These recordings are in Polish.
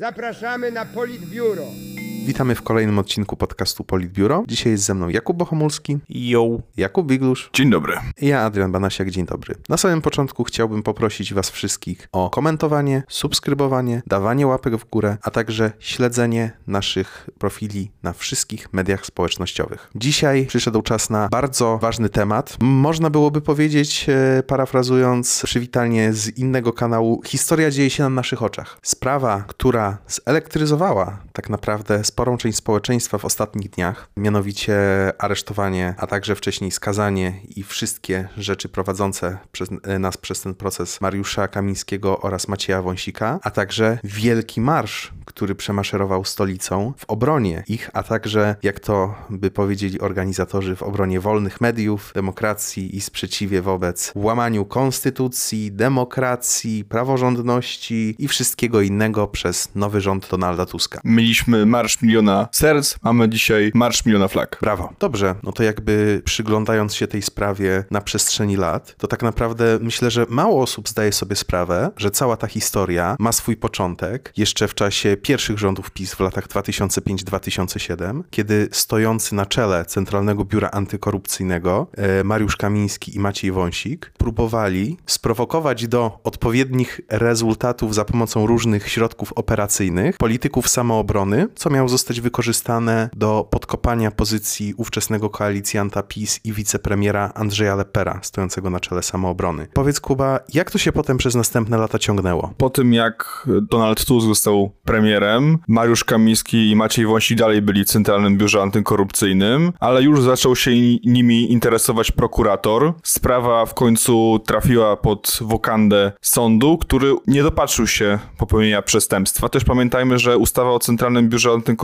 Zapraszamy na Politbiuro. Witamy w kolejnym odcinku podcastu Politbiuro. Dzisiaj jest ze mną Jakub Bohomulski. Yo. Jakub Biglusz. Dzień dobry. I ja, Adrian Banasiak. Dzień dobry. Na samym początku chciałbym poprosić Was wszystkich o komentowanie, subskrybowanie, dawanie łapek w górę, a także śledzenie naszych profili na wszystkich mediach społecznościowych. Dzisiaj przyszedł czas na bardzo ważny temat. Można byłoby powiedzieć, e, parafrazując przywitalnie z innego kanału, historia dzieje się na naszych oczach. Sprawa, która zelektryzowała tak naprawdę sporą część społeczeństwa w ostatnich dniach, mianowicie aresztowanie, a także wcześniej skazanie i wszystkie rzeczy prowadzące przez, e, nas przez ten proces Mariusza Kamińskiego oraz Macieja Wąsika, a także wielki marsz, który przemaszerował stolicą w obronie ich, a także, jak to by powiedzieli organizatorzy, w obronie wolnych mediów, demokracji i sprzeciwie wobec łamaniu konstytucji, demokracji, praworządności i wszystkiego innego przez nowy rząd Donalda Tuska. Mieliśmy Marsz Miliona Serc, mamy dzisiaj Marsz Miliona Flag. Brawo. Dobrze, no to jakby przyglądając się tej sprawie na przestrzeni lat, to tak naprawdę myślę, że mało osób zdaje sobie sprawę, że cała ta historia ma swój początek jeszcze w czasie pierwszych rządów PiS w latach 2005-2007, kiedy stojący na czele Centralnego Biura Antykorupcyjnego e, Mariusz Kamiński i Maciej Wąsik próbowali sprowokować do odpowiednich rezultatów za pomocą różnych środków operacyjnych polityków samoobrony, co miało zostać wykorzystane do podkopania pozycji ówczesnego koalicjanta PiS i wicepremiera Andrzeja Lepera, stojącego na czele samoobrony. Powiedz Kuba, jak to się potem przez następne lata ciągnęło? Po tym jak Donald Tusk został premierem, Mariusz Kamiński i Maciej Wąsik dalej byli w Centralnym Biurze Antykorupcyjnym, ale już zaczął się nimi interesować prokurator. Sprawa w końcu trafiła pod wokandę sądu, który nie dopatrzył się popełnienia przestępstwa. Też pamiętajmy, że ustawa o Centralnym Biurze Antykorupcyjnym,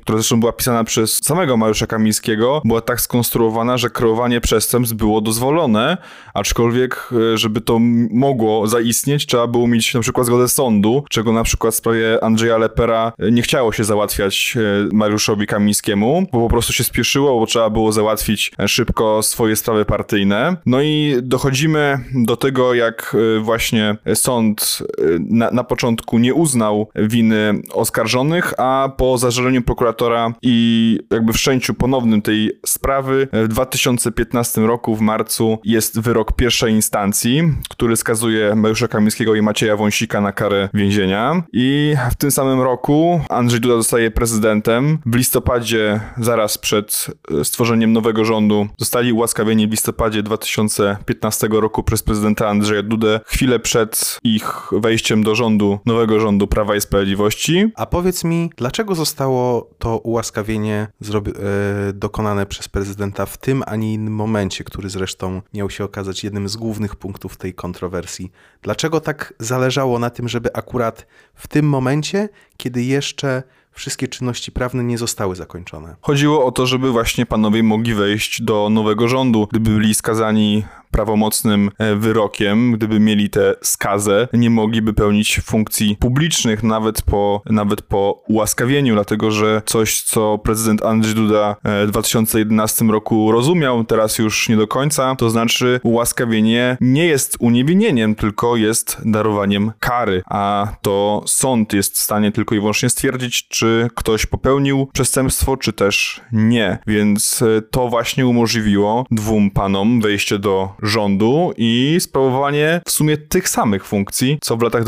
która zresztą była pisana przez samego Mariusza Kamińskiego, była tak skonstruowana, że kreowanie przestępstw było dozwolone, aczkolwiek, e, żeby to mogło zaistnieć, trzeba było mieć na przykład zgodę sądu, czego na przykład w sprawie Andrzeja Lepera e, nie chciało się załatwiać e, Mariuszowi Kamińskiemu, bo po prostu się spieszyło, bo trzeba było załatwić szybko swoje sprawy partyjne. No i dochodzimy do tego, jak właśnie sąd na, na początku nie uznał winy oskarżonych, a po zażaleniu prokuratora i jakby wszczęciu ponownym tej sprawy w 2015 roku w marcu jest wyrok pierwszej instancji, który skazuje Mariusza Kamińskiego i Macieja Wąsika na karę więzienia i w tym samym roku Andrzej Duda zostaje prezydentem. W listopadzie, zaraz przed stworzeniem nowego rządu, zostali ułaskawieni w listopadzie 2015 roku przez prezydenta Andrzeja Dudę, chwilę przed ich wejściem do rządu, nowego rządu Prawa i Sprawiedliwości. A powiedz mi, dlaczego zostało to ułaskawienie e, dokonane przez prezydenta w tym, a nie innym momencie, który zresztą miał się okazać jednym z głównych punktów tej kontrowersji? Dlaczego tak zależało na tym, żeby akurat w tym momencie, kiedy jeszcze wszystkie czynności prawne nie zostały zakończone. Chodziło o to, żeby właśnie panowie mogli wejść do nowego rządu. Gdyby byli skazani prawomocnym e, wyrokiem, gdyby mieli tę skazę, nie mogliby pełnić funkcji publicznych nawet po, nawet po ułaskawieniu, dlatego że coś, co prezydent Andrzej Duda e, w 2011 roku rozumiał, teraz już nie do końca, to znaczy ułaskawienie nie jest uniewinnieniem, tylko jest darowaniem kary, a to sąd jest w stanie tylko i wyłącznie stwierdzić, czy ktoś popełnił przestępstwo, czy też nie. Więc e, to właśnie umożliwiło dwóm panom wejście do rządu i sprawowanie w sumie tych samych funkcji, co w latach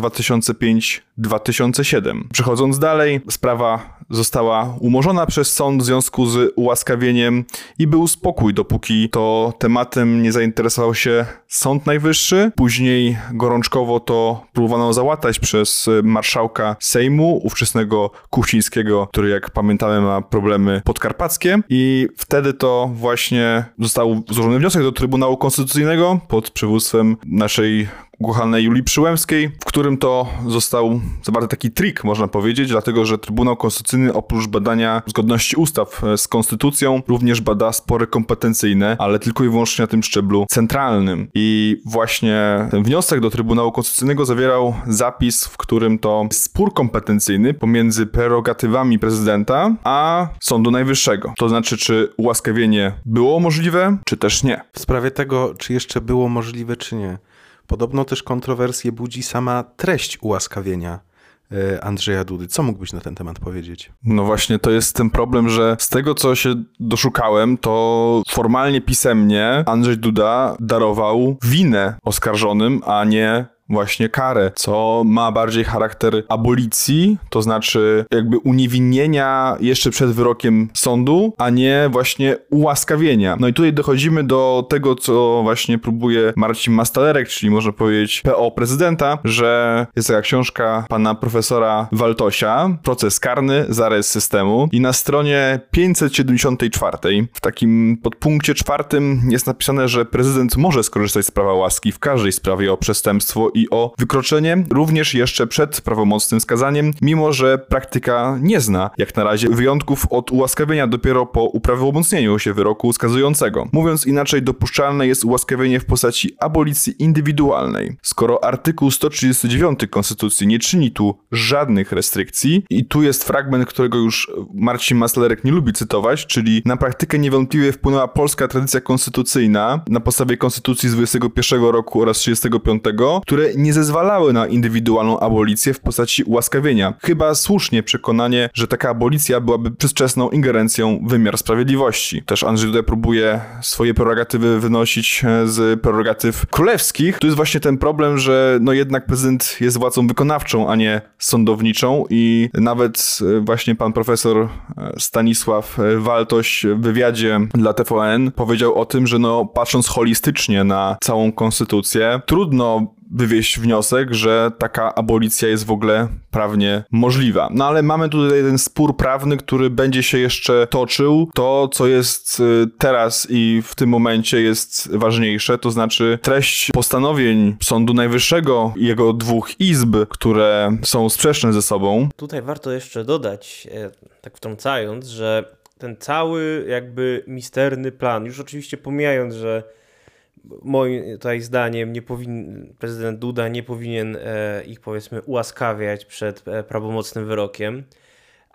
2005-2007. Przechodząc dalej, sprawa została umorzona przez sąd w związku z ułaskawieniem i był spokój, dopóki to tematem nie zainteresował się Sąd Najwyższy. Później gorączkowo to próbowano załatać przez marszałka Sejmu, ówczesnego Kuchcińskiego, który jak pamiętamy ma problemy podkarpackie i wtedy to właśnie został złożony wniosek do Trybunału Konstytucyjnego pod przywództwem naszej ukochanej Julii Przyłębskiej, w którym to został zawarty taki trik, można powiedzieć, dlatego że Trybunał Konstytucyjny oprócz badania zgodności ustaw e, z konstytucją również bada spory kompetencyjne, ale tylko i wyłącznie na tym szczeblu centralnym. I właśnie ten wniosek do Trybunału Konstytucyjnego zawierał zapis, w którym to spór kompetencyjny pomiędzy prerogatywami prezydenta a Sądu Najwyższego. To znaczy, czy ułaskawienie było możliwe, czy też nie. W sprawie tego, czy jeszcze było możliwe, czy nie. Podobno też kontrowersje budzi sama treść ułaskawienia. e, Andrzeja Dudy. Co mógłbyś na ten temat powiedzieć? No właśnie, to jest ten problem, że z tego, co się doszukałem, to formalnie pisemnie Andrzej Duda darował winę oskarżonym, a nie właśnie karę, co ma bardziej charakter abolicji, to znaczy jakby uniewinnienia jeszcze przed wyrokiem sądu, a nie właśnie ułaskawienia. No i tutaj dochodzimy do tego, co właśnie próbuje Marcin Mastalerek, czyli można powiedzieć PO prezydenta, że jest taka książka pana profesora Waltosia, Proces karny, zarys systemu i na stronie 574 w takim podpunkcie czwartym jest napisane, że prezydent może skorzystać z prawa łaski w każdej sprawie o przestępstwo i o wykroczenie, również jeszcze przed prawomocnym skazaniem, mimo że praktyka nie zna, jak na razie, wyjątków od ułaskawienia dopiero po uprawomocnieniu się wyroku skazującego. Mówiąc inaczej, dopuszczalne jest ułaskawienie w postaci abolicji indywidualnej. Skoro artykuł 139 Konstytucji nie czyni tu żadnych restrykcji, i tu jest fragment, którego już Marcin Maslerek nie lubi cytować, czyli na praktykę niewątpliwie wpłynęła polska tradycja konstytucyjna na podstawie Konstytucji z 21 roku oraz 35, które nie zezwalały na indywidualną abolicję w postaci ułaskawienia. Chyba słusznie przekonanie, że taka abolicja byłaby przedwczesną ingerencją w wymiar sprawiedliwości. Też Andrzej tutaj próbuje swoje prerogatywy wynosić e, z prerogatyw królewskich. Tu jest właśnie ten problem, że no jednak prezydent jest władzą wykonawczą, a nie sądowniczą i nawet e, właśnie pan profesor e, Stanisław Waltoś w wywiadzie dla TVN powiedział o tym, że no patrząc holistycznie na całą konstytucję, trudno wywieźć wniosek, że taka abolicja jest w ogóle prawnie możliwa. No ale mamy tutaj ten spór prawny, który będzie się jeszcze toczył. To, co jest y, teraz i w tym momencie jest ważniejsze, to znaczy treść postanowień Sądu Najwyższego i jego dwóch izb, które są sprzeczne ze sobą. Tutaj warto jeszcze dodać, e, tak wtrącając, że ten cały jakby misterny plan, już oczywiście pomijając, że moim tutaj zdaniem nie powin, prezydent Duda nie powinien e, ich powiedzmy ułaskawiać przed e, prawomocnym wyrokiem,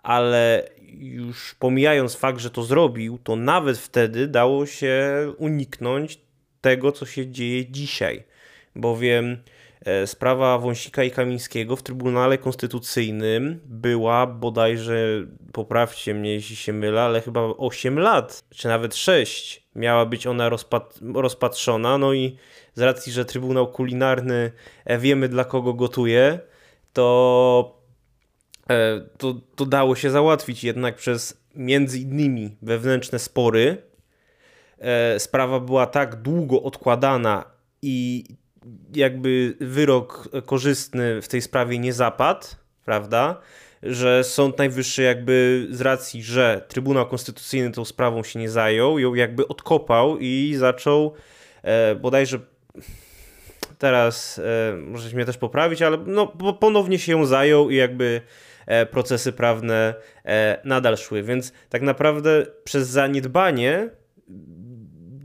ale już pomijając fakt, że to zrobił, to nawet wtedy dało się uniknąć tego, co się dzieje dzisiaj, bowiem e, sprawa Wąsika i Kamińskiego w Trybunale Konstytucyjnym była bodajże, poprawcie mnie jeśli się mylę, ale chyba 8 lat, czy nawet 6 miała być ona rozpat rozpatrzona. No i z racji, że Trybunał Kulinarny e, wiemy dla kogo gotuje, to, e, to, to dało się załatwić jednak przez między innymi wewnętrzne spory. E, sprawa była tak długo odkładana i jakby wyrok korzystny w tej sprawie nie zapadł, prawda? Że Sąd Najwyższy jakby z racji, że Trybunał Konstytucyjny tą sprawą się nie zajął, ją jakby odkopał i zaczął e, bodajże teraz e, możecie mnie też poprawić, ale no, ponownie się ją zajął i jakby e, procesy prawne e, nadal szły, więc tak naprawdę przez zaniedbanie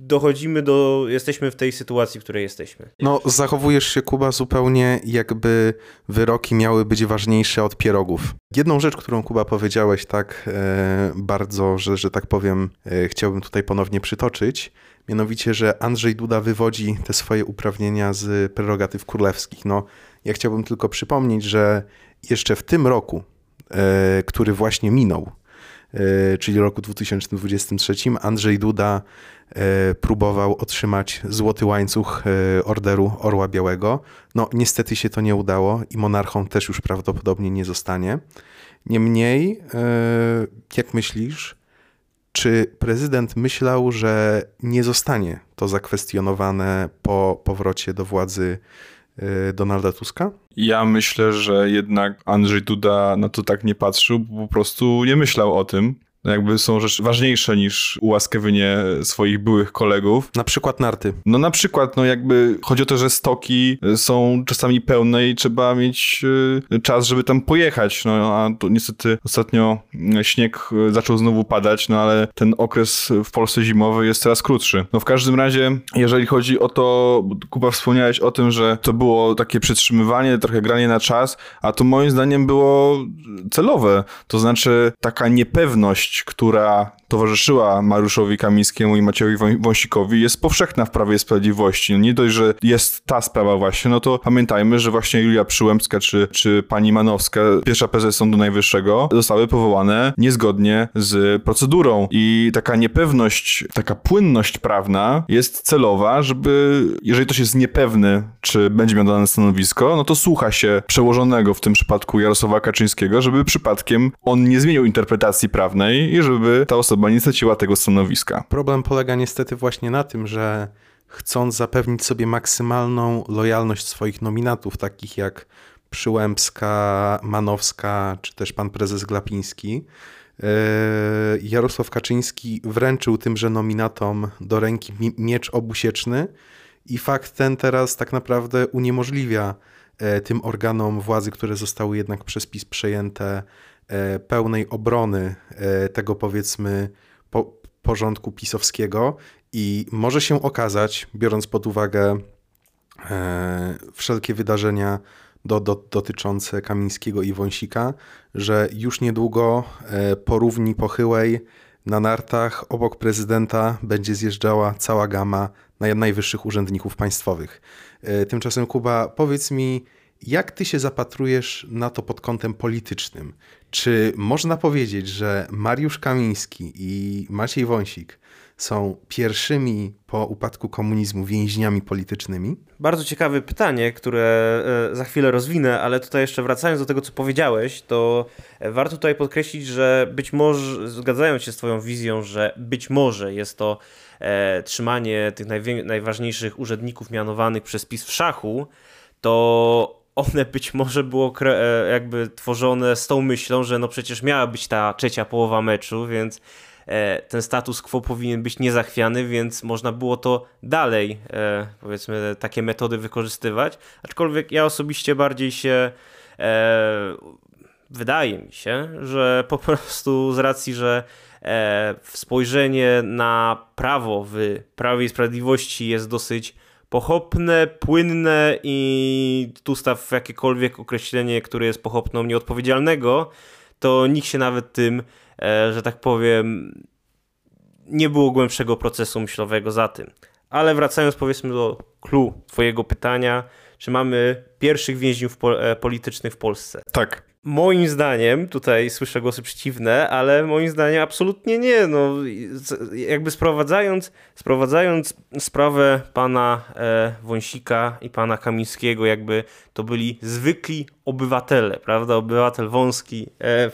dochodzimy do, jesteśmy w tej sytuacji, w której jesteśmy. No, zachowujesz się, Kuba, zupełnie jakby wyroki miały być ważniejsze od pierogów. Jedną rzecz, którą Kuba powiedziałeś tak e, bardzo, że, że tak powiem, e, chciałbym tutaj ponownie przytoczyć, mianowicie, że Andrzej Duda wywodzi te swoje uprawnienia z prerogatyw królewskich. No, ja chciałbym tylko przypomnieć, że jeszcze w tym roku, e, który właśnie minął, czyli roku 2023, Andrzej Duda E, próbował otrzymać złoty łańcuch e, orderu Orła Białego. No, niestety się to nie udało i monarchą też już prawdopodobnie nie zostanie. Niemniej, e, jak myślisz, czy prezydent myślał, że nie zostanie to zakwestionowane po powrocie do władzy Donalda Tuska? Ja myślę, że jednak Andrzej Duda na to tak nie patrzył, bo po prostu nie myślał o tym jakby są rzeczy ważniejsze niż ułaskawienie swoich byłych kolegów. Na przykład narty. No na przykład, no jakby chodzi o to, że stoki są czasami pełne i trzeba mieć y, czas, żeby tam pojechać. No a to niestety ostatnio śnieg zaczął znowu padać, no ale ten okres w Polsce zimowy jest coraz krótszy. No w każdym razie, jeżeli chodzi o to, Kuba wspomniałeś o tym, że to było takie przytrzymywanie, trochę granie na czas, a to moim zdaniem było celowe. To znaczy taka niepewność która towarzyszyła Mariuszowi Kamińskiemu i Maciejowi Wąsikowi, jest powszechna w Prawie Sprawiedliwości. No nie dość, że jest ta sprawa właśnie, no to pamiętajmy, że właśnie Julia Przyłębska czy, czy pani Manowska, pierwsza prezes Sądu Najwyższego, zostały powołane niezgodnie z procedurą i taka niepewność, taka płynność prawna jest celowa, żeby, jeżeli ktoś jest niepewny, czy będzie miał dane stanowisko, no to słucha się przełożonego w tym przypadku Jarosława Kaczyńskiego, żeby przypadkiem on nie zmienił interpretacji prawnej i żeby ta osoba nie straciła tego stanowiska. Problem polega niestety właśnie na tym, że chcąc zapewnić sobie maksymalną lojalność swoich nominatów, takich jak Przyłębska, Manowska czy też pan prezes Glapiński, e, Jarosław Kaczyński wręczył tymże nominatom do ręki miecz obusieczny i fakt ten teraz tak naprawdę uniemożliwia e, tym organom władzy, które zostały jednak przez PiS przejęte, pełnej obrony tego powiedzmy po, porządku pisowskiego i może się okazać, biorąc pod uwagę wszelkie wydarzenia do, do, dotyczące Kamińskiego i Wąsika, że już niedługo e, po równi pochyłej na nartach obok prezydenta będzie zjeżdżała cała gama najwyższych urzędników państwowych. E, tymczasem, Kuba, powiedz mi, jak ty się zapatrujesz na to pod kątem politycznym? Czy można powiedzieć, że Mariusz Kamiński i Maciej Wąsik są pierwszymi po upadku komunizmu więźniami politycznymi? Bardzo ciekawe pytanie, które e, za chwilę rozwinę, ale tutaj jeszcze wracając do tego, co powiedziałeś, to e, warto tutaj podkreślić, że być może, zgadzając się z Twoją wizją, że być może jest to e, trzymanie tych najważniejszych urzędników mianowanych przez PiS w szachu, to one być może było e, jakby tworzone z tą myślą, że no przecież miała być ta trzecia połowa meczu, więc E, ten status quo powinien być niezachwiany, więc można było to dalej, e, powiedzmy, takie metody wykorzystywać. Aczkolwiek ja osobiście bardziej się wydaje mi się, że po prostu z racji, że spojrzenie na prawo w Prawie i Sprawiedliwości jest dosyć pochopne, płynne i tu staw jakiekolwiek określenie, które jest pochopną nieodpowiedzialnego, to nikt się nawet tym E, że tak powiem, nie było głębszego procesu myślowego za tym. Ale wracając powiedzmy do clue twojego pytania, czy mamy pierwszych więźniów e, politycznych w Polsce? Tak. Moim zdaniem, tutaj słyszę głosy przeciwne, ale moim zdaniem absolutnie nie. No, jakby sprowadzając, sprowadzając sprawę pana e, Wąsika i pana Kamińskiego, jakby to byli zwykli obywatele, prawda? Obywatel wąski, e,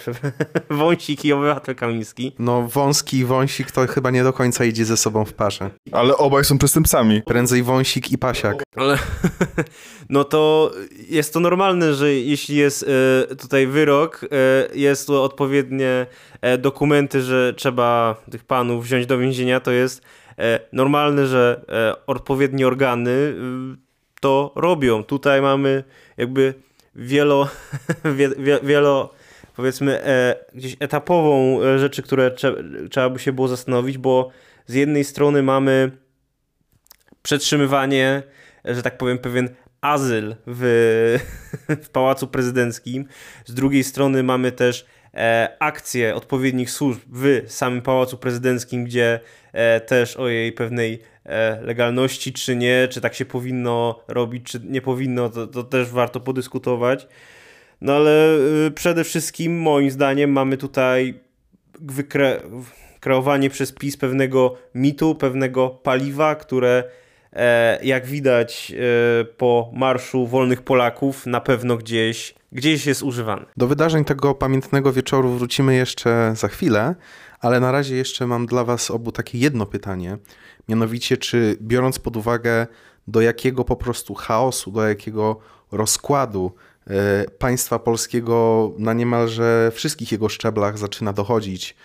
wąsik i obywatel kamiński. No wąski i wąsik to chyba nie do końca idzie ze sobą w parze. Ale obaj są przestępcami. Prędzej wąsik i pasiak. Ale, no to jest to normalne, że jeśli jest e, tutaj wyrok, e, jest tu odpowiednie e, dokumenty, że trzeba tych panów wziąć do więzienia, to jest e, normalne, że e, odpowiednie organy y, to robią. Tutaj mamy jakby wielo, wie, wielo powiedzmy e, gdzieś etapową e, rzeczy, które trzeba by się było zastanowić, bo z jednej strony mamy przetrzymywanie, że tak powiem, pewien azyl w, w Pałacu Prezydenckim. Z drugiej strony mamy też e, akcje odpowiednich służb w samym Pałacu Prezydenckim, gdzie też o jej pewnej e, legalności, czy nie, czy tak się powinno robić, czy nie powinno, to, to też warto podyskutować. No ale y, przede wszystkim, moim zdaniem, mamy tutaj wykre kreowanie przez PiS pewnego mitu, pewnego paliwa, które e, jak widać e, po Marszu Wolnych Polaków na pewno gdzieś, gdzieś jest używany. Do wydarzeń tego pamiętnego wieczoru wrócimy jeszcze za chwilę, ale na razie jeszcze mam dla Was obu takie jedno pytanie. Mianowicie, czy biorąc pod uwagę, do jakiego po prostu chaosu, do jakiego rozkładu e, państwa polskiego na niemalże wszystkich jego szczeblach zaczyna dochodzić,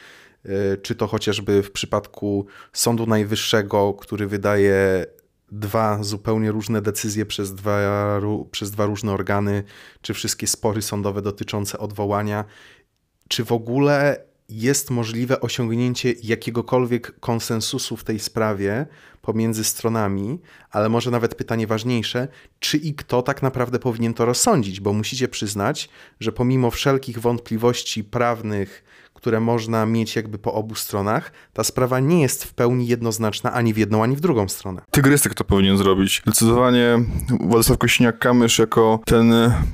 e, czy to chociażby w przypadku Sądu Najwyższego, który wydaje dwa zupełnie różne decyzje przez dwa, przez dwa różne organy, czy wszystkie spory sądowe dotyczące odwołania, czy w ogóle jest możliwe osiągnięcie jakiegokolwiek konsensusu w tej sprawie pomiędzy stronami, ale może nawet pytanie ważniejsze, czy i kto tak naprawdę powinien to rozsądzić, bo musicie przyznać, że pomimo wszelkich wątpliwości prawnych, które można mieć jakby po obu stronach, ta sprawa nie jest w pełni jednoznaczna ani w jedną, ani w drugą stronę. Tygrystyk to powinien zrobić. Zdecydowanie Władysław Kośniak-Kamysz jako ten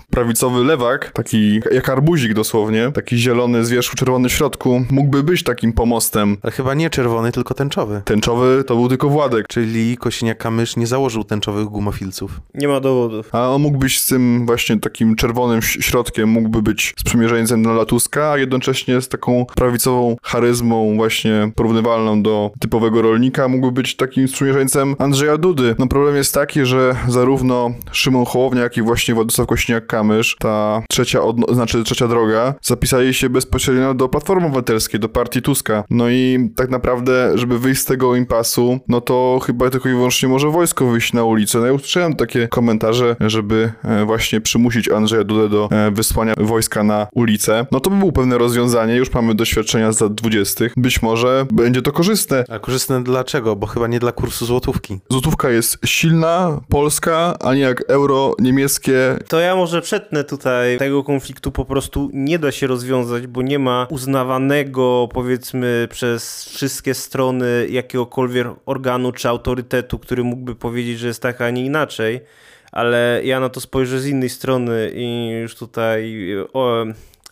prawicowy lewak, taki jak arbuzik dosłownie, taki zielony z wierzchu, czerwony w środku, mógłby być takim pomostem. Ale chyba nie czerwony, tylko tęczowy. Tęczowy to był tylko Władek. Czyli Kosiniak-Kamysz nie założył tęczowych gumofilców. Nie ma dowodów. A on mógł być z tym właśnie takim czerwonym środkiem, mógłby być sprzymierzeńcem Donalda Tuska, a jednocześnie z taką prawicową charyzmą właśnie porównywalną do typowego rolnika, mógłby być takim sprzymierzeńcem Andrzeja Dudy. No problem jest taki, że zarówno Szymon Hołownia, jak i właśnie Władysław Kośniak-Kamysz, ta trzecia, znaczy trzecia droga, zapisali się bezpośrednio do Platformy Obywatelskiej, do partii Tuska. No i tak naprawdę, żeby wyjść z tego impasu, no to chyba tylko i wyłącznie może wojsko wyjść na ulicę. No ja usłyszałem takie komentarze, żeby e, właśnie przymusić Andrzeja Dudę do e, wysłania wojska na ulicę. No to by było pewne rozwiązanie, już mamy doświadczenia z lat 20. Być może będzie to korzystne. A korzystne dlaczego? Bo chyba nie dla kursu złotówki. Złotówka jest silna, polska, a nie jak euro niemieckie. To ja może przetnę tutaj. Tego konfliktu po prostu nie da się rozwiązać, bo nie ma uznawanego, powiedzmy, przez wszystkie strony jakiegokolwiek organu czy autorytetu, który mógłby powiedzieć, że jest tak, a nie inaczej. Ale ja na to spojrzę z innej strony i już tutaj o,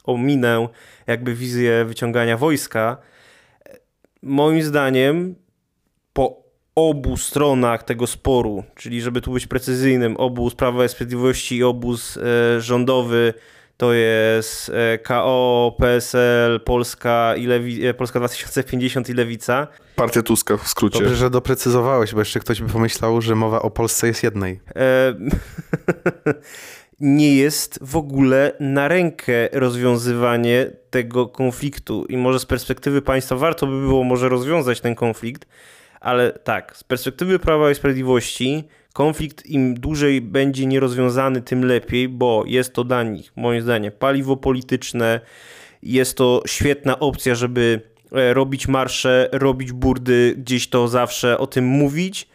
ominę jakby wizję wyciągania wojska. Moim zdaniem po obu stronach tego sporu, czyli żeby tu być precyzyjnym, obóz Prawa i Sprawiedliwości i obóz e, rządowy to jest e, KO, PSL, Polska, i Lewi- e, Polska 2050 i Lewica. Partia Tuska w skrócie. Dobrze, że doprecyzowałeś, bo jeszcze ktoś by pomyślał, że mowa o Polsce jest jednej. E, nie jest w ogóle na rękę rozwiązywanie tego konfliktu. I może z perspektywy państwa warto by było może rozwiązać ten konflikt, ale tak, z perspektywy Prawa i Sprawiedliwości konflikt im dłużej będzie nierozwiązany, tym lepiej, bo jest to dla nich, moim zdaniem, paliwo polityczne, jest to świetna opcja, żeby e, robić marsze, robić burdy, gdzieś to zawsze o tym mówić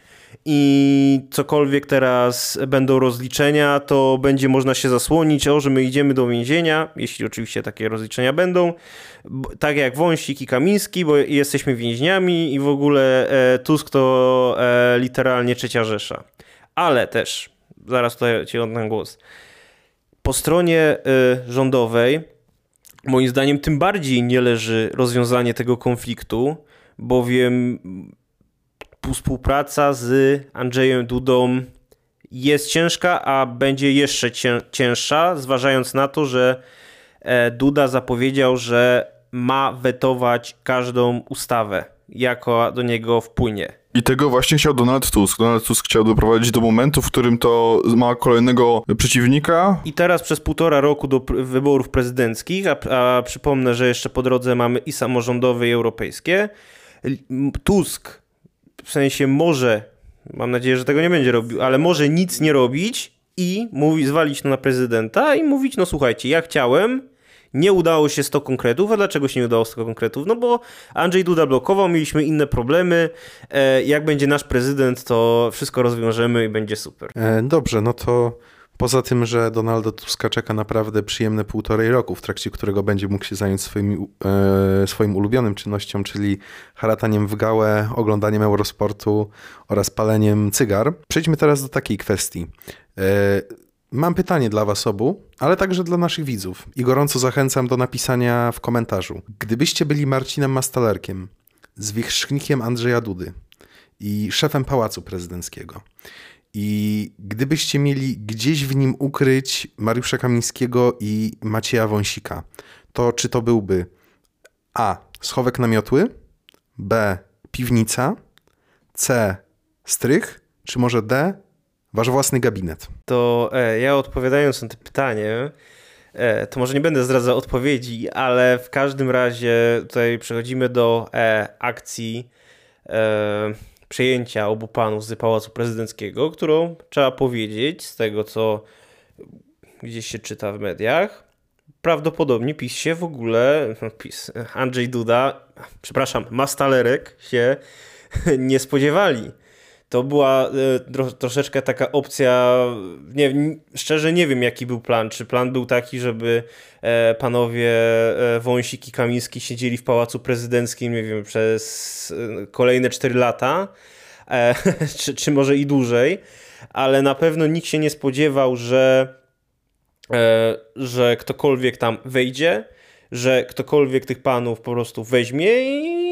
i cokolwiek teraz będą rozliczenia, to będzie można się zasłonić, o, że my idziemy do więzienia, jeśli oczywiście takie rozliczenia będą, tak jak Wąsik i Kamiński, bo jesteśmy więźniami i w ogóle e, Tusk to e, literalnie trzecia Rzesza. Ale też, zaraz tutaj ci oddam głos, po stronie e, rządowej moim zdaniem tym bardziej nie leży rozwiązanie tego konfliktu, bowiem współpraca z Andrzejem Dudą jest ciężka, a będzie jeszcze cię, cięższa, zważając na to, że e, Duda zapowiedział, że ma wetować każdą ustawę, jaka do niego wpłynie. I tego właśnie chciał Donald Tusk. Donald Tusk chciał doprowadzić do momentu, w którym to ma kolejnego przeciwnika. I teraz przez półtora roku do wyborów prezydenckich, a, a przypomnę, że jeszcze po drodze mamy i samorządowe, i europejskie. Tusk w sensie może, mam nadzieję, że tego nie będzie robił, ale może nic nie robić i mówi, zwalić to na prezydenta i mówić, no słuchajcie, ja chciałem, nie udało się 100 konkretów, a dlaczego się nie udało 100 konkretów? No bo Andrzej Duda blokował, mieliśmy inne problemy, e, jak będzie nasz prezydent, to wszystko rozwiążemy i będzie super. E, Dobrze, no to poza tym, że Donalda Tuska czeka naprawdę przyjemne półtorej roku, w trakcie którego będzie mógł się zająć swoimi, e, swoim ulubionym czynnością, czyli harataniem w gałę, oglądaniem Eurosportu oraz paleniem cygar. Przejdźmy teraz do takiej kwestii. E, Mam pytanie dla Was obu, ale także dla naszych widzów i gorąco zachęcam do napisania w komentarzu. Gdybyście byli Marcinem Mastalerkiem, zwierzchnikiem Andrzeja Dudy i szefem Pałacu Prezydenckiego, i gdybyście mieli gdzieś w nim ukryć Mariusza Kamińskiego i Macieja Wąsika, to czy to byłby A. Schowek namiotły, B. Piwnica, C. Strych, czy może D. Wasz własny gabinet? To e, ja odpowiadając na to pytanie, e, to może nie będę zdradzał odpowiedzi, ale w każdym razie tutaj przechodzimy do e, akcji e, przejęcia obu panów z Pałacu Prezydenckiego, którą trzeba powiedzieć, z tego co gdzieś się czyta w mediach, prawdopodobnie PiS się w ogóle, no, PiS, Andrzej Duda, przepraszam, Mastalerek się nie spodziewali to była e, troszeczkę taka opcja, nie, szczerze nie wiem jaki był plan, czy plan był taki, żeby e, panowie e, Wąsik i Kamiński siedzieli w Pałacu Prezydenckim, nie wiem, przez kolejne 4 lata, czy, czy może i dłużej, ale na pewno nikt się nie spodziewał, że, że ktokolwiek tam wejdzie, że ktokolwiek tych panów po prostu weźmie i,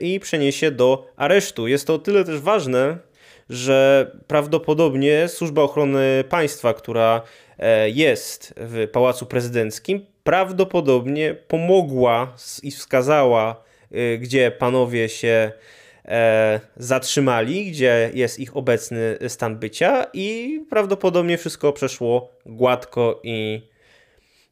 i, i przeniesie do aresztu. Jest to o tyle też ważne, że prawdopodobnie Służba Ochrony Państwa, która e, jest w Pałacu Prezydenckim, prawdopodobnie pomogła i wskazała, e, gdzie panowie się e, zatrzymali, gdzie jest ich obecny stan bycia i prawdopodobnie wszystko przeszło gładko i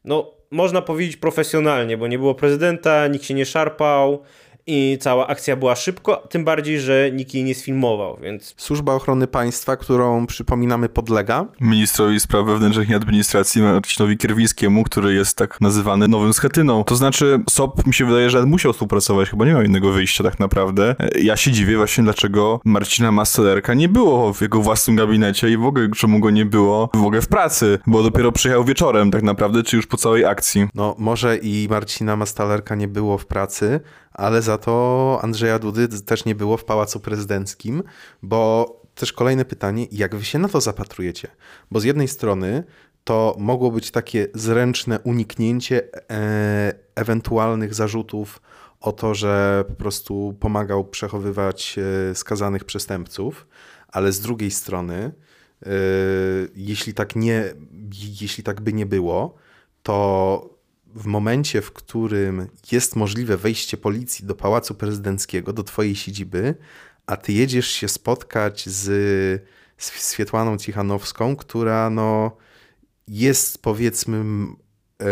no, można powiedzieć profesjonalnie, bo nie było prezydenta, nikt się nie szarpał, i cała akcja była szybko, tym bardziej, że nikt jej nie sfilmował, więc... Służba Ochrony Państwa, którą przypominamy podlega? Ministrowi Spraw Wewnętrznych i Administracji Marcinowi Kierwińskiemu, który jest tak nazywany nowym schetyną. To znaczy SOP mi się wydaje, że musiał współpracować, chyba nie miał innego wyjścia tak naprawdę. Ja się dziwię właśnie, dlaczego Marcina Mastelerka nie było w jego własnym gabinecie i w ogóle czemu go nie było w ogóle w pracy, bo dopiero przyjechał wieczorem tak naprawdę, czy już po całej akcji. No może i Marcina Mastalerka nie było w pracy, ale za to Andrzeja Dudy też nie było w Pałacu Prezydenckim, bo też kolejne pytanie, jak wy się na to zapatrujecie? Bo z jednej strony to mogło być takie zręczne uniknięcie e ewentualnych zarzutów o to, że po prostu pomagał przechowywać e, skazanych przestępców, ale z drugiej strony, e, jeśli tak nie, jeśli tak by nie było, to w momencie, w którym jest możliwe wejście policji do Pałacu Prezydenckiego, do twojej siedziby, a ty jedziesz się spotkać z, z Swietłaną Cichanowską, która no, jest powiedzmy e,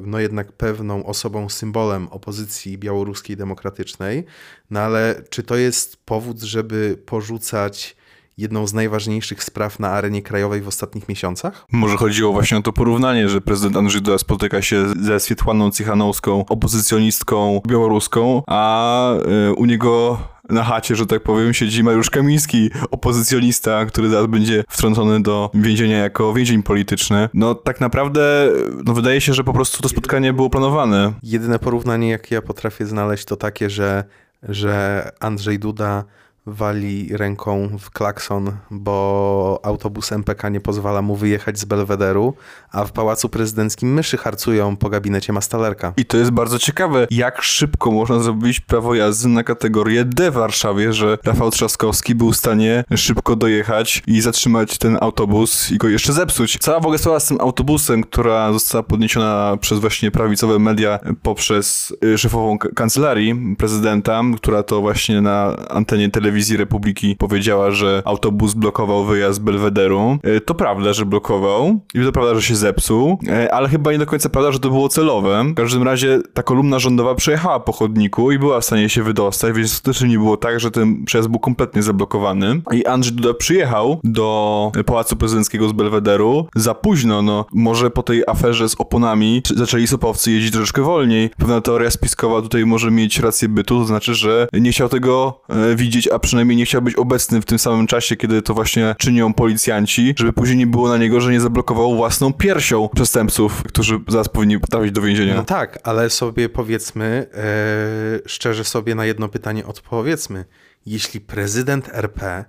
no jednak pewną osobą, symbolem opozycji białoruskiej demokratycznej, no ale czy to jest powód, żeby porzucać jedną z najważniejszych spraw na arenie krajowej w ostatnich miesiącach? Może chodziło właśnie o to porównanie, że prezydent Andrzej Duda spotyka się ze Swietłaną Cichanowską, opozycjonistką białoruską, a y, u niego na chacie, że tak powiem, siedzi Mariusz Kamiński, opozycjonista, który zaraz będzie wtrącony do więzienia jako więzień polityczny. No tak naprawdę, no wydaje się, że po prostu to spotkanie było planowane. Jedyne porównanie, jakie ja potrafię znaleźć, to takie, że, że Andrzej Duda wali ręką w klakson, bo autobus MPK nie pozwala mu wyjechać z Belwederu, a w Pałacu Prezydenckim myszy harcują po gabinecie Mastalerka. I to jest bardzo ciekawe, jak szybko można zrobić prawo jazdy na kategorię D w Warszawie, że Rafał Trzaskowski był w stanie szybko dojechać i zatrzymać ten autobus i go jeszcze zepsuć. Cała w ogóle sprawa z tym autobusem, która została podniesiona przez właśnie prawicowe media poprzez y, szefową kancelarii prezydenta, która to właśnie na antenie telewizji telewizji Republiki powiedziała, że autobus blokował wyjazd Belwederu. E, to prawda, że blokował i to prawda, że się zepsuł, e, ale chyba nie do końca prawda, że to było celowe. W każdym razie ta kolumna rządowa przejechała po chodniku i była w stanie się wydostać, więc to też nie było tak, że ten przejazd był kompletnie zablokowany. I Andrzej Duda przyjechał do Pałacu Prezydenckiego z Belwederu za późno, no może po tej aferze z oponami zaczęli sopowcy jeździć troszeczkę wolniej. Pewna teoria spiskowa tutaj może mieć rację bytu, to znaczy, że nie chciał tego e, widzieć, a przynajmniej nie chciał być obecny w tym samym czasie, kiedy to właśnie czynią policjanci, żeby później nie było na niego, że nie zablokował własną piersią przestępców, którzy zaraz powinni trafić do więzienia. No tak, ale sobie powiedzmy, e, szczerze sobie na jedno pytanie odpowiedzmy. Jeśli prezydent RP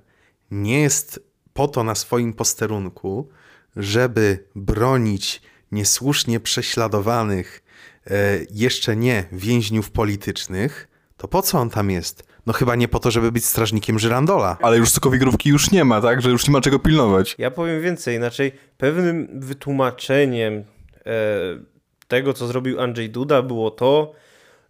nie jest po to na swoim posterunku, żeby bronić niesłusznie prześladowanych, e, jeszcze nie więźniów politycznych, to po co on tam jest? No chyba nie po to, żeby być strażnikiem Żyrandola. Ale już sokowigrovki już nie ma, tak? Że już nie ma czego pilnować. Ja powiem więcej, inaczej pewnym wytłumaczeniem e, tego, co zrobił Andrzej Duda było to,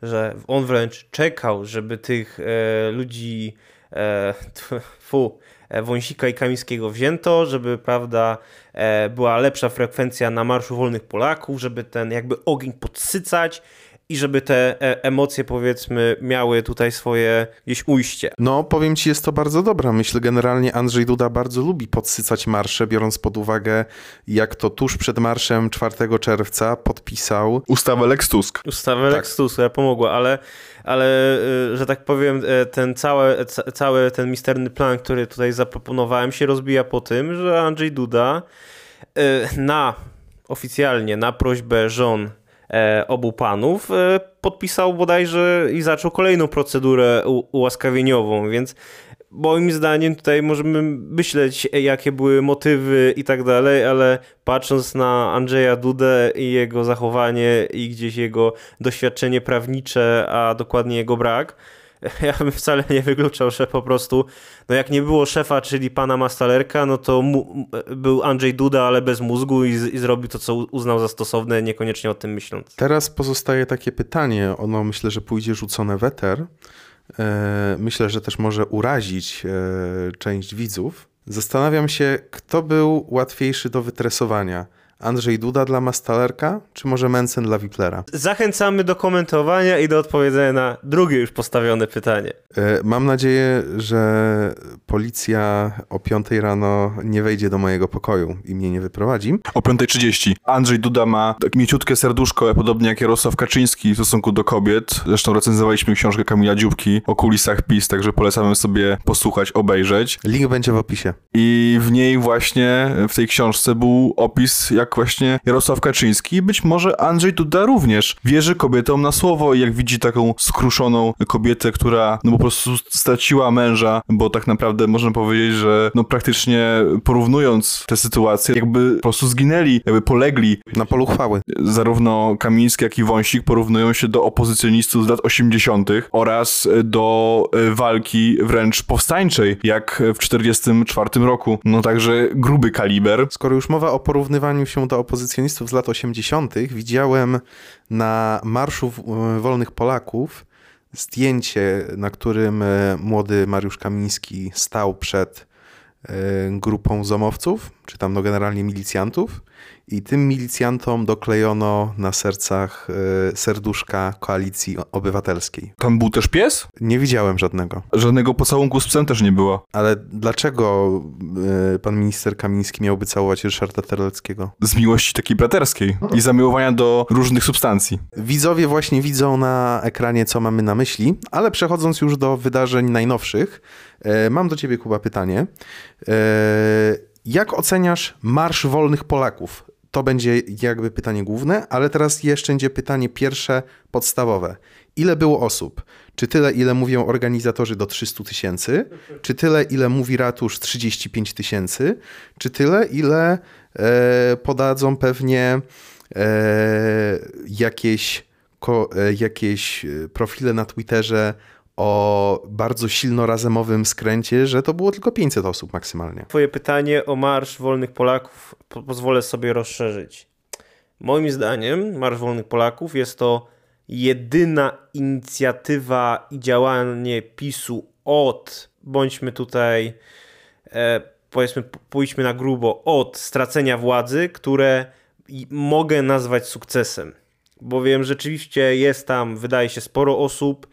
że on wręcz czekał, żeby tych e, ludzi e, fu, e, Wąsika i Kamińskiego wzięto, żeby prawda e, była lepsza frekwencja na Marszu Wolnych Polaków, żeby ten jakby ogień podsycać i żeby te e, emocje, powiedzmy, miały tutaj swoje gdzieś ujście. No, powiem ci, jest to bardzo dobra myśl. Generalnie Andrzej Duda bardzo lubi podsycać marsze, biorąc pod uwagę, jak to tuż przed marszem 4 czerwca podpisał Ustawę Lex Tusk. Ustawę tak. Lex Tusk, która pomogła, ale, ale y, że tak powiem, e, ten cały, cały ten misterny plan, który tutaj zaproponowałem, się rozbija po tym, że Andrzej Duda na oficjalnie na prośbę żon e, obu panów e, podpisał bodajże i zaczął kolejną procedurę ułaskawieniową, więc moim zdaniem tutaj możemy myśleć, jakie były motywy i tak dalej, ale patrząc na Andrzeja Dudę i jego zachowanie i gdzieś jego doświadczenie prawnicze, a dokładnie jego brak, ja bym wcale nie wykluczał, że po prostu, no jak nie było szefa, czyli pana Mastalerka, no to mu, był Andrzej Duda, ale bez mózgu i, i, zrobił to, co uznał za stosowne, niekoniecznie o tym myśląc. Teraz pozostaje takie pytanie, ono myślę, że pójdzie rzucone weter. E, myślę, że też może urazić e, część widzów. Zastanawiam się, kto był łatwiejszy do wytresowania – Andrzej Duda dla Mastalerka, czy może Mensen dla Wiplera? Zachęcamy do komentowania i do odpowiedzenia na drugie już postawione pytanie. E, mam nadzieję, że policja o 5 rano nie wejdzie do mojego pokoju i mnie nie wyprowadzi. O 5.30. Andrzej Duda ma tak mieciutkie serduszko, podobnie jak Jarosław Kaczyński w stosunku do kobiet. Zresztą recenzowaliśmy książkę Kamila Dziubki o kulisach PiS, także polecamy sobie posłuchać, obejrzeć. Link będzie w opisie. I w niej właśnie, w tej książce był opis, jak właśnie Jarosław Kaczyński, być może Andrzej Duda również wierzy kobietom na słowo i jak widzi taką skruszoną kobietę, która no po prostu straciła męża, bo tak naprawdę można powiedzieć, że no praktycznie porównując te sytuacje, jakby po prostu zginęli, jakby polegli. Na polu chwały. Zarówno Kamiński, jak i Wąsik porównują się do opozycjonistów z lat 80. oraz do e, walki wręcz powstańczej, jak w 44 roku. No także gruby kaliber. Skoro już mowa o porównywaniu się do opozycjonistów z lat 80., widziałem na Marszu Wolnych Polaków zdjęcie, na którym e, młody Mariusz Kamiński stał przed e, grupą zomowców, czy tam no generalnie milicjantów i tym milicjantom doklejono na sercach e, serduszka koalicji obywatelskiej. Tam był też pies? Nie widziałem żadnego. Żadnego pocałunku z psem też nie było. Ale dlaczego e, pan minister Kamiński miałby całować Ryszarda Terleckiego? Z miłości takiej braterskiej i zamiłowania do różnych substancji. Widzowie właśnie widzą na ekranie, co mamy na myśli, ale przechodząc już do wydarzeń najnowszych, e, mam do ciebie, Kuba, pytanie. Jak oceniasz Marsz Wolnych Polaków? To będzie jakby pytanie główne, ale teraz jeszcze będzie pytanie pierwsze, podstawowe. Ile było osób? Czy tyle, ile mówią organizatorzy do 300 tysięcy? Czy tyle, ile mówi ratusz 35 tysięcy? Czy tyle, ile e, podadzą pewnie e, jakieś, ko, e, jakieś profile na Twitterze o bardzo silno razemowym skręcie, że to było tylko 500 osób maksymalnie. Twoje pytanie o Marsz Wolnych Polaków po pozwolę sobie rozszerzyć. Moim zdaniem Marsz Wolnych Polaków jest to jedyna inicjatywa i działanie PiSu od, bądźmy tutaj, e, powiedzmy, pójdźmy na grubo, od stracenia władzy, które mogę nazwać sukcesem. Bowiem rzeczywiście jest tam, wydaje się, sporo osób,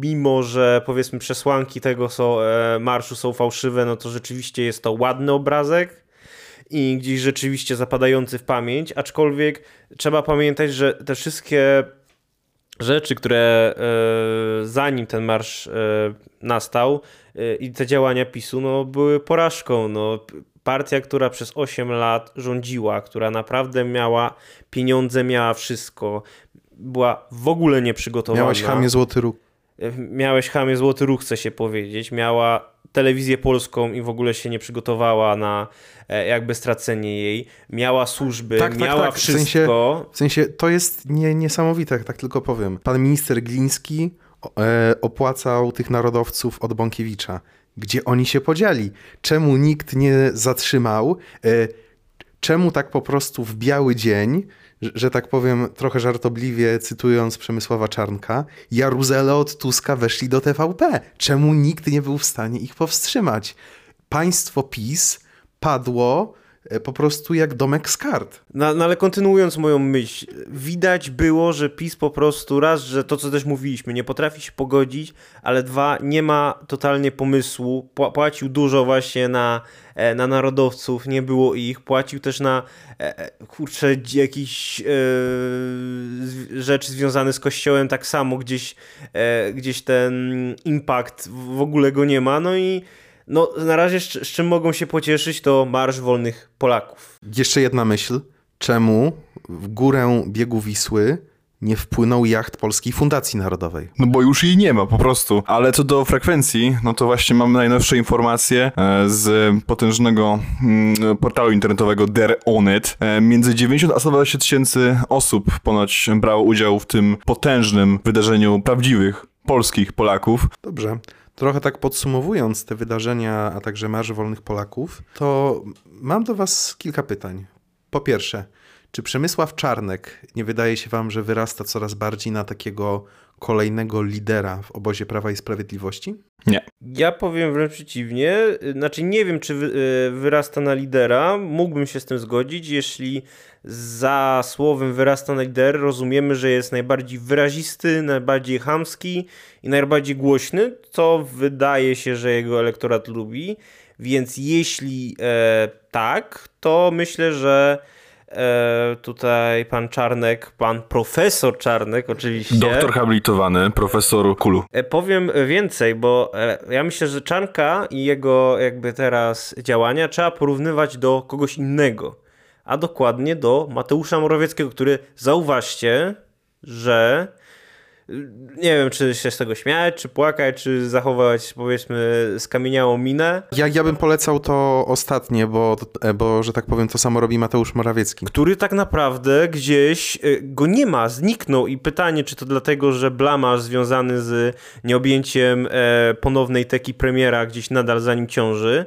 mimo, że powiedzmy przesłanki tego są, e, marszu są fałszywe, no to rzeczywiście jest to ładny obrazek i gdzieś rzeczywiście zapadający w pamięć, aczkolwiek trzeba pamiętać, że te wszystkie rzeczy, które e, zanim ten marsz nastał i te działania PiSu, no, były porażką. No, partia, która przez 8 lat rządziła, która naprawdę miała pieniądze, miała wszystko, była w ogóle nieprzygotowana. Miałeś chamie złoty ruch. Miałeś chamie złoty ruch, chce się powiedzieć. Miała telewizję polską i w ogóle się nie przygotowała na e, jakby stracenie jej. Miała służby, tak, tak miała tak, tak. wszystko. W sensie, w sensie to jest nie, niesamowite, tak tylko powiem. Pan minister Gliński e, opłacał tych narodowców od Bąkiewicza. Gdzie oni się podzieli? Czemu nikt nie zatrzymał? E, czemu tak po prostu w biały dzień że tak powiem trochę żartobliwie, cytując Przemysława Czarnka, Jaruzele od Tuska weszli do TVP. Czemu nikt nie był w stanie ich powstrzymać? Państwo PiS padło po prostu jak domek z kart. No, no ale kontynuując moją myśl, widać było, że PiS po prostu raz, że to co też mówiliśmy, nie potrafi się pogodzić, ale dwa, nie ma totalnie pomysłu, płacił dużo właśnie na, e, na narodowców, nie było ich, płacił też na e, kurczę jakieś e, rzeczy związane z kościołem tak samo, gdzieś, e, gdzieś ten impact w ogóle go nie ma, no i no, na razie z, z czym mogą się pocieszyć, to Marsz Wolnych Polaków. Jeszcze jedna myśl. Czemu w górę biegu Wisły nie wpłynął jacht Polskiej Fundacji Narodowej. No bo już jej nie ma po prostu. Ale co do frekwencji, no to właśnie mamy najnowsze informacje e, z potężnego mm, portalu internetowego Der Onet. E, między 90 a 120 tysięcy osób ponoć brało udział w tym potężnym wydarzeniu prawdziwych polskich Polaków. Dobrze. Trochę tak podsumowując te wydarzenia, a także Marsz Wolnych Polaków, to mam do Was kilka pytań. Po pierwsze, czy Przemysław Czarnek nie wydaje się Wam, że wyrasta coraz bardziej na takiego kolejnego lidera w obozie Prawa i Sprawiedliwości? Nie. Ja powiem wręcz przeciwnie. Znaczy, nie wiem, czy e, wyrasta na lidera. Mógłbym się z tym zgodzić, jeśli za słowem wyrasta na lider rozumiemy, że jest najbardziej wyrazisty, najbardziej chamski i najbardziej głośny, co wydaje się, że jego elektorat lubi. Więc jeśli e, tak, to myślę, że tutaj pan Czarnek, pan profesor Czarnek oczywiście. Doktor habilitowany, profesor Kulu. E, powiem więcej, bo e, ja myślę, że Czarnka i jego jakby teraz działania trzeba porównywać do kogoś innego, a dokładnie do Mateusza Morawieckiego, który zauważcie, że nie wiem, czy się z tego śmiać, czy płakać, czy zachować, powiedzmy, skamieniałą minę. Ja, ja bym polecał to ostatnie, bo, bo, że tak powiem, to samo robi Mateusz Morawiecki. Który tak naprawdę gdzieś y, go nie ma, zniknął i pytanie, czy to dlatego, że blamaż związany z nieobjęciem e, ponownej teki premiera gdzieś nadal za nim ciąży,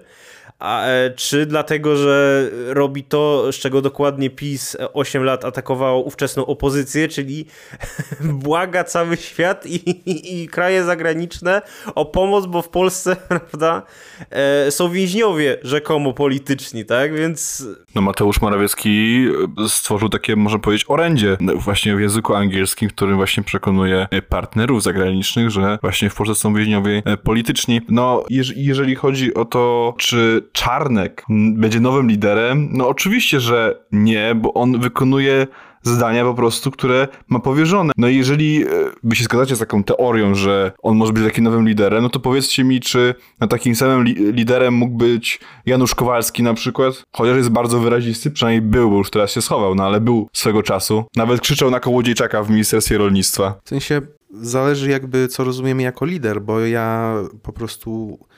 a, e, czy dlatego, że robi to, z czego dokładnie PiS 8 lat atakowało ówczesną opozycję, czyli błaga cały świat i, i, i kraje zagraniczne o pomoc, bo w Polsce, prawda, e, są więźniowie rzekomo polityczni, tak, więc... No Mateusz Morawiecki e, stworzył takie, można powiedzieć, orędzie właśnie w języku angielskim, w którym właśnie przekonuje partnerów zagranicznych, że właśnie w Polsce są więźniowie polityczni. No, jeżeli chodzi o to, czy Czarnek będzie nowym liderem? No oczywiście, że nie, bo on wykonuje zadania po prostu, które ma powierzone. No i jeżeli e, wy się zgadzacie z taką teorią, że on może być takim nowym liderem, no to powiedzcie mi, czy na takim samym li liderem mógł być Janusz Kowalski na przykład? Chociaż jest bardzo wyrazisty, przynajmniej był, bo już teraz się schował, no ale był swego czasu. Nawet krzyczał na kołodziejczaka w Ministerstwie Rolnictwa. W sensie zależy jakby co rozumiemy jako lider, bo ja po prostu E,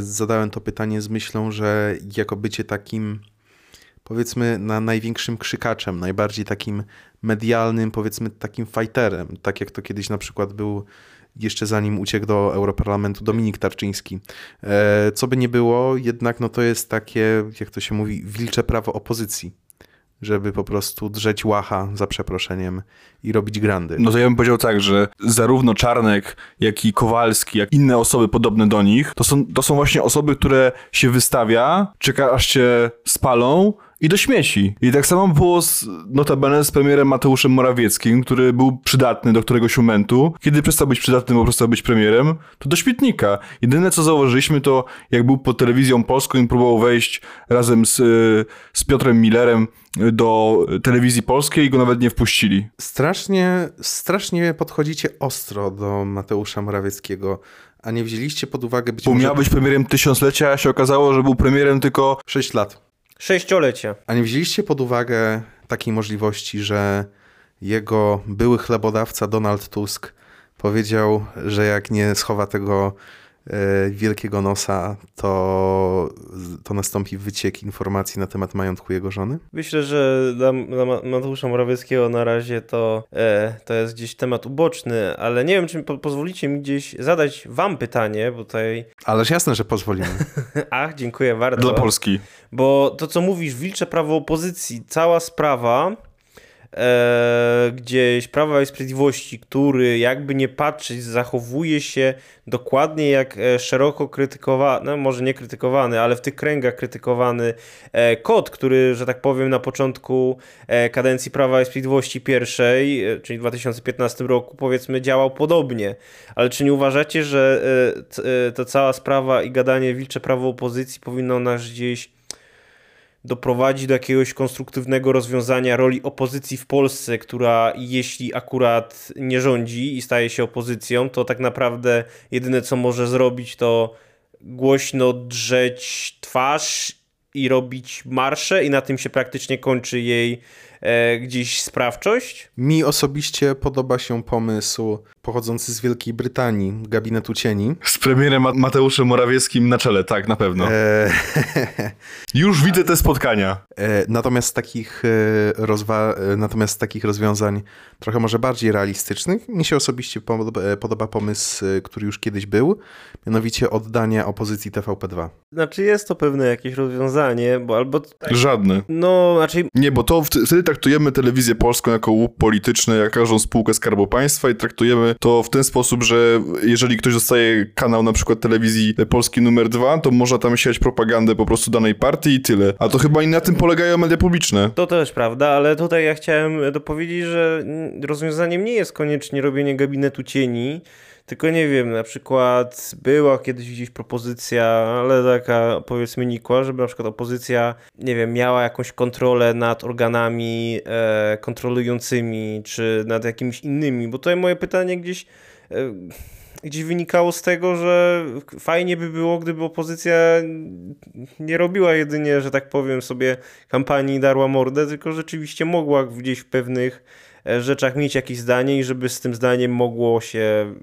zadałem to pytanie z myślą, że jako bycie takim, powiedzmy, na największym krzykaczem, najbardziej takim medialnym, powiedzmy, takim fighterem, tak jak to kiedyś na przykład był jeszcze zanim uciekł do Europarlamentu Dominik Tarczyński. E, co by nie było, jednak no to jest takie, jak to się mówi, wilcze prawo opozycji żeby po prostu drzeć łacha za przeproszeniem i robić grandy. No to ja bym powiedział tak, że zarówno Czarnek, jak i Kowalski, jak inne osoby podobne do nich, to są, to są właśnie osoby, które się wystawia, czeka aż cię spalą, i do śmieci. I tak samo było z, notabene z premierem Mateuszem Morawieckim, który był przydatny do któregoś momentu. Kiedy przestał być przydatny, bo przestał być premierem, to do śmietnika. Jedyne co zauważyliśmy to, jak był pod telewizją polską i próbował wejść razem z, z Piotrem Millerem do telewizji polskiej i go nawet nie wpuścili. Strasznie, strasznie podchodzicie ostro do Mateusza Morawieckiego. A nie wzięliście pod uwagę być Bo może... miał być premierem tysiąclecia, a się okazało, że był premierem tylko... 6 lat. Sześciolecia. A nie wzięliście pod uwagę takiej możliwości, że jego były chlebodawca Donald Tusk powiedział, że jak nie schowa tego wielkiego nosa, to, to nastąpi wyciek informacji na temat majątku jego żony? Myślę, że dla, dla Mateusza Morawieckiego na razie to, e, to jest gdzieś temat uboczny, ale nie wiem, czy po, pozwolicie mi gdzieś zadać wam pytanie, bo tutaj... Ależ jasne, że pozwolimy. Ach, dziękuję bardzo. Dla Polski. Bo to, co mówisz, wilcze prawo opozycji, cała sprawa e, gdzieś Prawa i Sprawiedliwości, który jakby nie patrzeć, zachowuje się dokładnie jak e, szeroko krytykowany, no może nie krytykowany, ale w tych kręgach krytykowany e, kod, który, że tak powiem, na początku e, kadencji Prawa i Sprawiedliwości pierwszej, e, czyli w 2015 roku, powiedzmy, działał podobnie. Ale czy nie uważacie, że e, ta cała sprawa i gadanie wilcze prawo opozycji powinno nas gdzieś doprowadzi do jakiegoś konstruktywnego rozwiązania roli opozycji w Polsce, która jeśli akurat nie rządzi i staje się opozycją, to tak naprawdę jedyne co może zrobić to głośno drzeć twarz i robić marsze i na tym się praktycznie kończy jej e, gdzieś sprawczość. Mi osobiście podoba się pomysł pochodzący z Wielkiej Brytanii, gabinetu cieni. Z premierem Mateuszem Morawieckim na czele, tak, na pewno. E... Już widzę te spotkania. E, natomiast takich, rozwa... Natomiast takich rozwiązań trochę może bardziej realistycznych mi się osobiście podoba, podoba pomysł, który już kiedyś był, mianowicie oddania opozycji TVP2. Znaczy jest to pewne jakieś rozwiązanie, bo albo... Żadne. No, znaczy... Nie, bo to wtedy traktujemy telewizję polską jako łup polityczny, jak każdą spółkę Skarbu Państwa i traktujemy to w ten sposób, że jeżeli ktoś dostaje kanał na przykład telewizji Polski numer dwa, to można tam siać propagandę po prostu danej partii i tyle. A to chyba i na tym polegają media publiczne. To też prawda, ale tutaj ja chciałem dopowiedzieć, że rozwiązaniem nie jest koniecznie robienie gabinetu cieni, tylko nie wiem, na przykład była kiedyś gdzieś propozycja, ale taka powiedzmy nikła, żeby na przykład opozycja, nie wiem, miała jakąś kontrolę nad organami e, kontrolującymi, czy nad jakimiś innymi, bo tutaj moje pytanie gdzieś... E, gdzieś wynikało z tego, że fajnie by było, gdyby opozycja nie robiła jedynie, że tak powiem sobie, kampanii darła mordę, tylko rzeczywiście mogła gdzieś w pewnych rzeczach mieć jakieś zdanie i żeby z tym zdaniem mogło się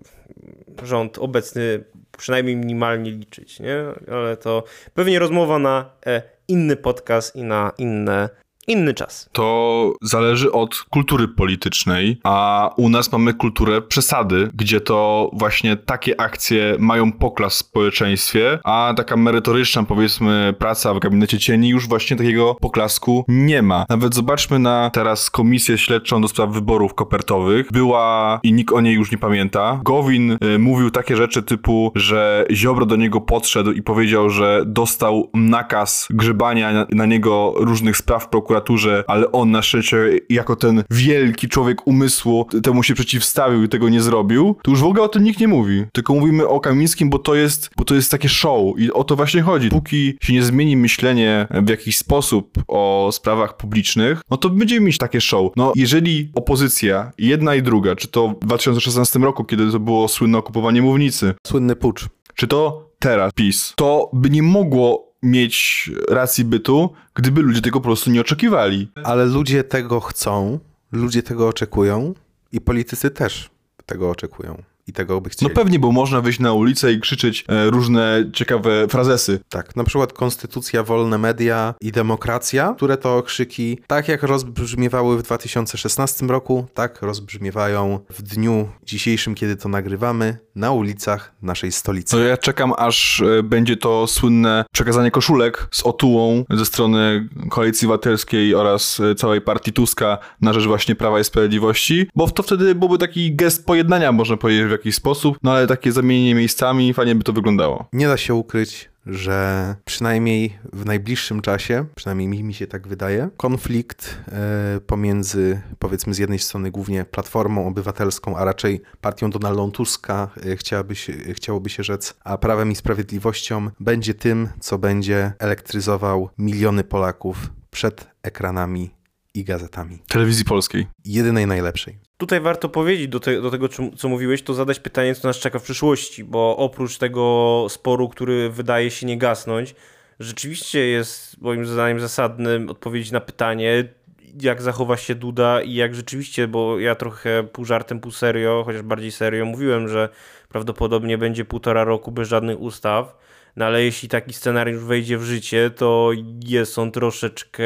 rząd obecny przynajmniej minimalnie liczyć, nie? Ale to pewnie rozmowa na e, inny podcast i na inne inny czas. To zależy od kultury politycznej, a u nas mamy kulturę przesady, gdzie to właśnie takie akcje mają poklas w społeczeństwie, a taka merytoryczna, powiedzmy, praca w gabinecie cieni już właśnie takiego poklasku nie ma. Nawet zobaczmy na teraz komisję śledczą do spraw wyborów kopertowych. Była i nikt o niej już nie pamięta. Gowin y, mówił takie rzeczy typu, że Ziobro do niego podszedł i powiedział, że dostał nakaz grzebania na, na niego różnych spraw prokuratorów prokuraturze, ale on na szczęście jako ten wielki człowiek umysłu temu się przeciwstawił i tego nie zrobił, to już w ogóle o tym nikt nie mówi. Tylko mówimy o Kamińskim, bo to jest, bo to jest takie show i o to właśnie chodzi. Póki się nie zmieni myślenie w jakiś sposób o sprawach publicznych, no to będziemy mieć takie show. No jeżeli opozycja, jedna i druga, czy to w 2016 roku, kiedy to było słynne okupowanie Mównicy, słynny pucz, czy to teraz PiS, to by nie mogło mieć racji bytu, gdyby ludzie tego po prostu nie oczekiwali. Ale ludzie tego chcą, ludzie tego oczekują i politycy też tego oczekują i tego by chcieli. No pewnie, bo można wyjść na ulicę i krzyczeć e, różne ciekawe frazesy. Tak, na przykład konstytucja, wolne media i demokracja, które to krzyki, tak jak rozbrzmiewały w 2016 roku, tak rozbrzmiewają w dniu dzisiejszym, kiedy to nagrywamy, na ulicach naszej stolicy. No ja czekam, aż e, będzie to słynne przekazanie koszulek z otułą ze strony Koalicji Obywatelskiej oraz e, całej partii Tuska na rzecz właśnie Prawa i Sprawiedliwości, bo to wtedy byłby taki gest pojednania, można powiedzieć, jakiś sposób, no ale takie zamienienie miejscami, fajnie by to wyglądało. Nie da się ukryć, że przynajmniej w najbliższym czasie, przynajmniej mi, się tak wydaje, konflikt e, pomiędzy powiedzmy z jednej strony głównie Platformą Obywatelską, a raczej partią Donalda Tuska, e, chciałaby się, chciałoby się rzec, a Prawem i Sprawiedliwością będzie tym, co będzie elektryzował miliony Polaków przed ekranami i gazetami. Telewizji polskiej. Jedynej najlepszej. Tutaj warto powiedzieć do, te, do tego, co mówiłeś, to zadać pytanie, co nas czeka w przyszłości, bo oprócz tego sporu, który wydaje się nie gasnąć, rzeczywiście jest moim zdaniem zasadnym odpowiedzieć na pytanie, jak zachowa się Duda i jak rzeczywiście, bo ja trochę pół żartem, pół serio, chociaż bardziej serio, mówiłem, że prawdopodobnie będzie półtora roku bez żadnych ustaw, no ale jeśli taki scenariusz wejdzie w życie, to jest on troszeczkę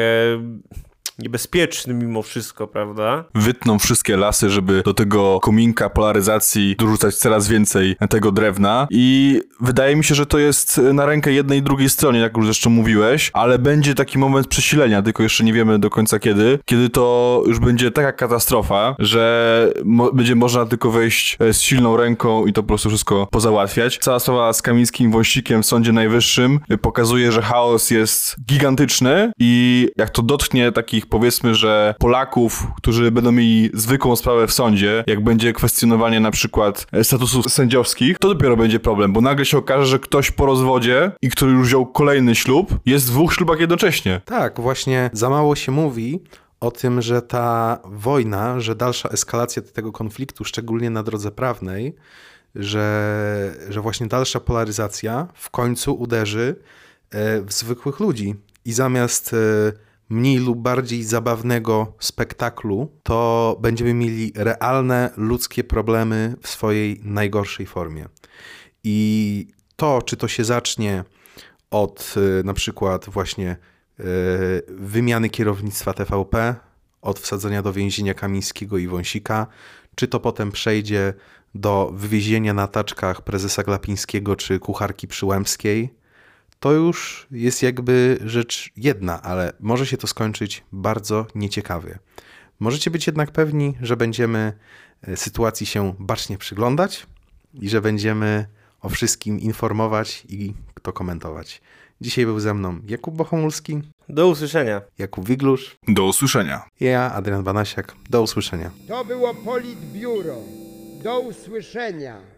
niebezpieczny mimo wszystko, prawda? Wytną wszystkie lasy, żeby do tego kominka polaryzacji dorzucać coraz więcej tego drewna i wydaje mi się, że to jest na rękę jednej i drugiej stronie, jak już zresztą mówiłeś, ale będzie taki moment przesilenia, tylko jeszcze nie wiemy do końca kiedy, kiedy to już będzie taka katastrofa, że mo będzie można tylko wejść e, z silną ręką i to po prostu wszystko pozałatwiać. Cała sprawa z Kamińskim Wąsikiem w Sądzie Najwyższym y, pokazuje, że chaos jest gigantyczny i jak to dotknie takich powiedzmy, że Polaków, którzy będą mieli zwykłą sprawę w sądzie, jak będzie kwestionowanie na przykład e, statusów sędziowskich, to dopiero będzie problem, bo nagle się okaże, że ktoś po rozwodzie i który już wziął kolejny ślub, jest w dwóch ślubach jednocześnie. Tak, właśnie za mało się mówi o tym, że ta wojna, że dalsza eskalacja tego konfliktu, szczególnie na drodze prawnej, że, że właśnie dalsza polaryzacja w końcu uderzy e, w zwykłych ludzi. I zamiast e, mniej lub bardziej zabawnego spektaklu, to będziemy mieli realne ludzkie problemy w swojej najgorszej formie. I to, czy to się zacznie od e, na przykład właśnie wymiany kierownictwa TVP, od wsadzenia do więzienia Kamińskiego i Wąsika, czy to potem przejdzie do wywiezienia na taczkach prezesa Glapińskiego czy kucharki Przyłębskiej, to już jest jakby rzecz jedna, ale może się to skończyć bardzo nieciekawie. Możecie być jednak pewni, że będziemy e, sytuacji się bacznie przyglądać i że będziemy o wszystkim informować i to komentować. Dzisiaj był ze mną Jakub Bohomulski. Do usłyszenia. Jakub Wiglusz. Do usłyszenia. Ja, Adrian Banasiak. Do usłyszenia. To było Politbiuro. Do usłyszenia.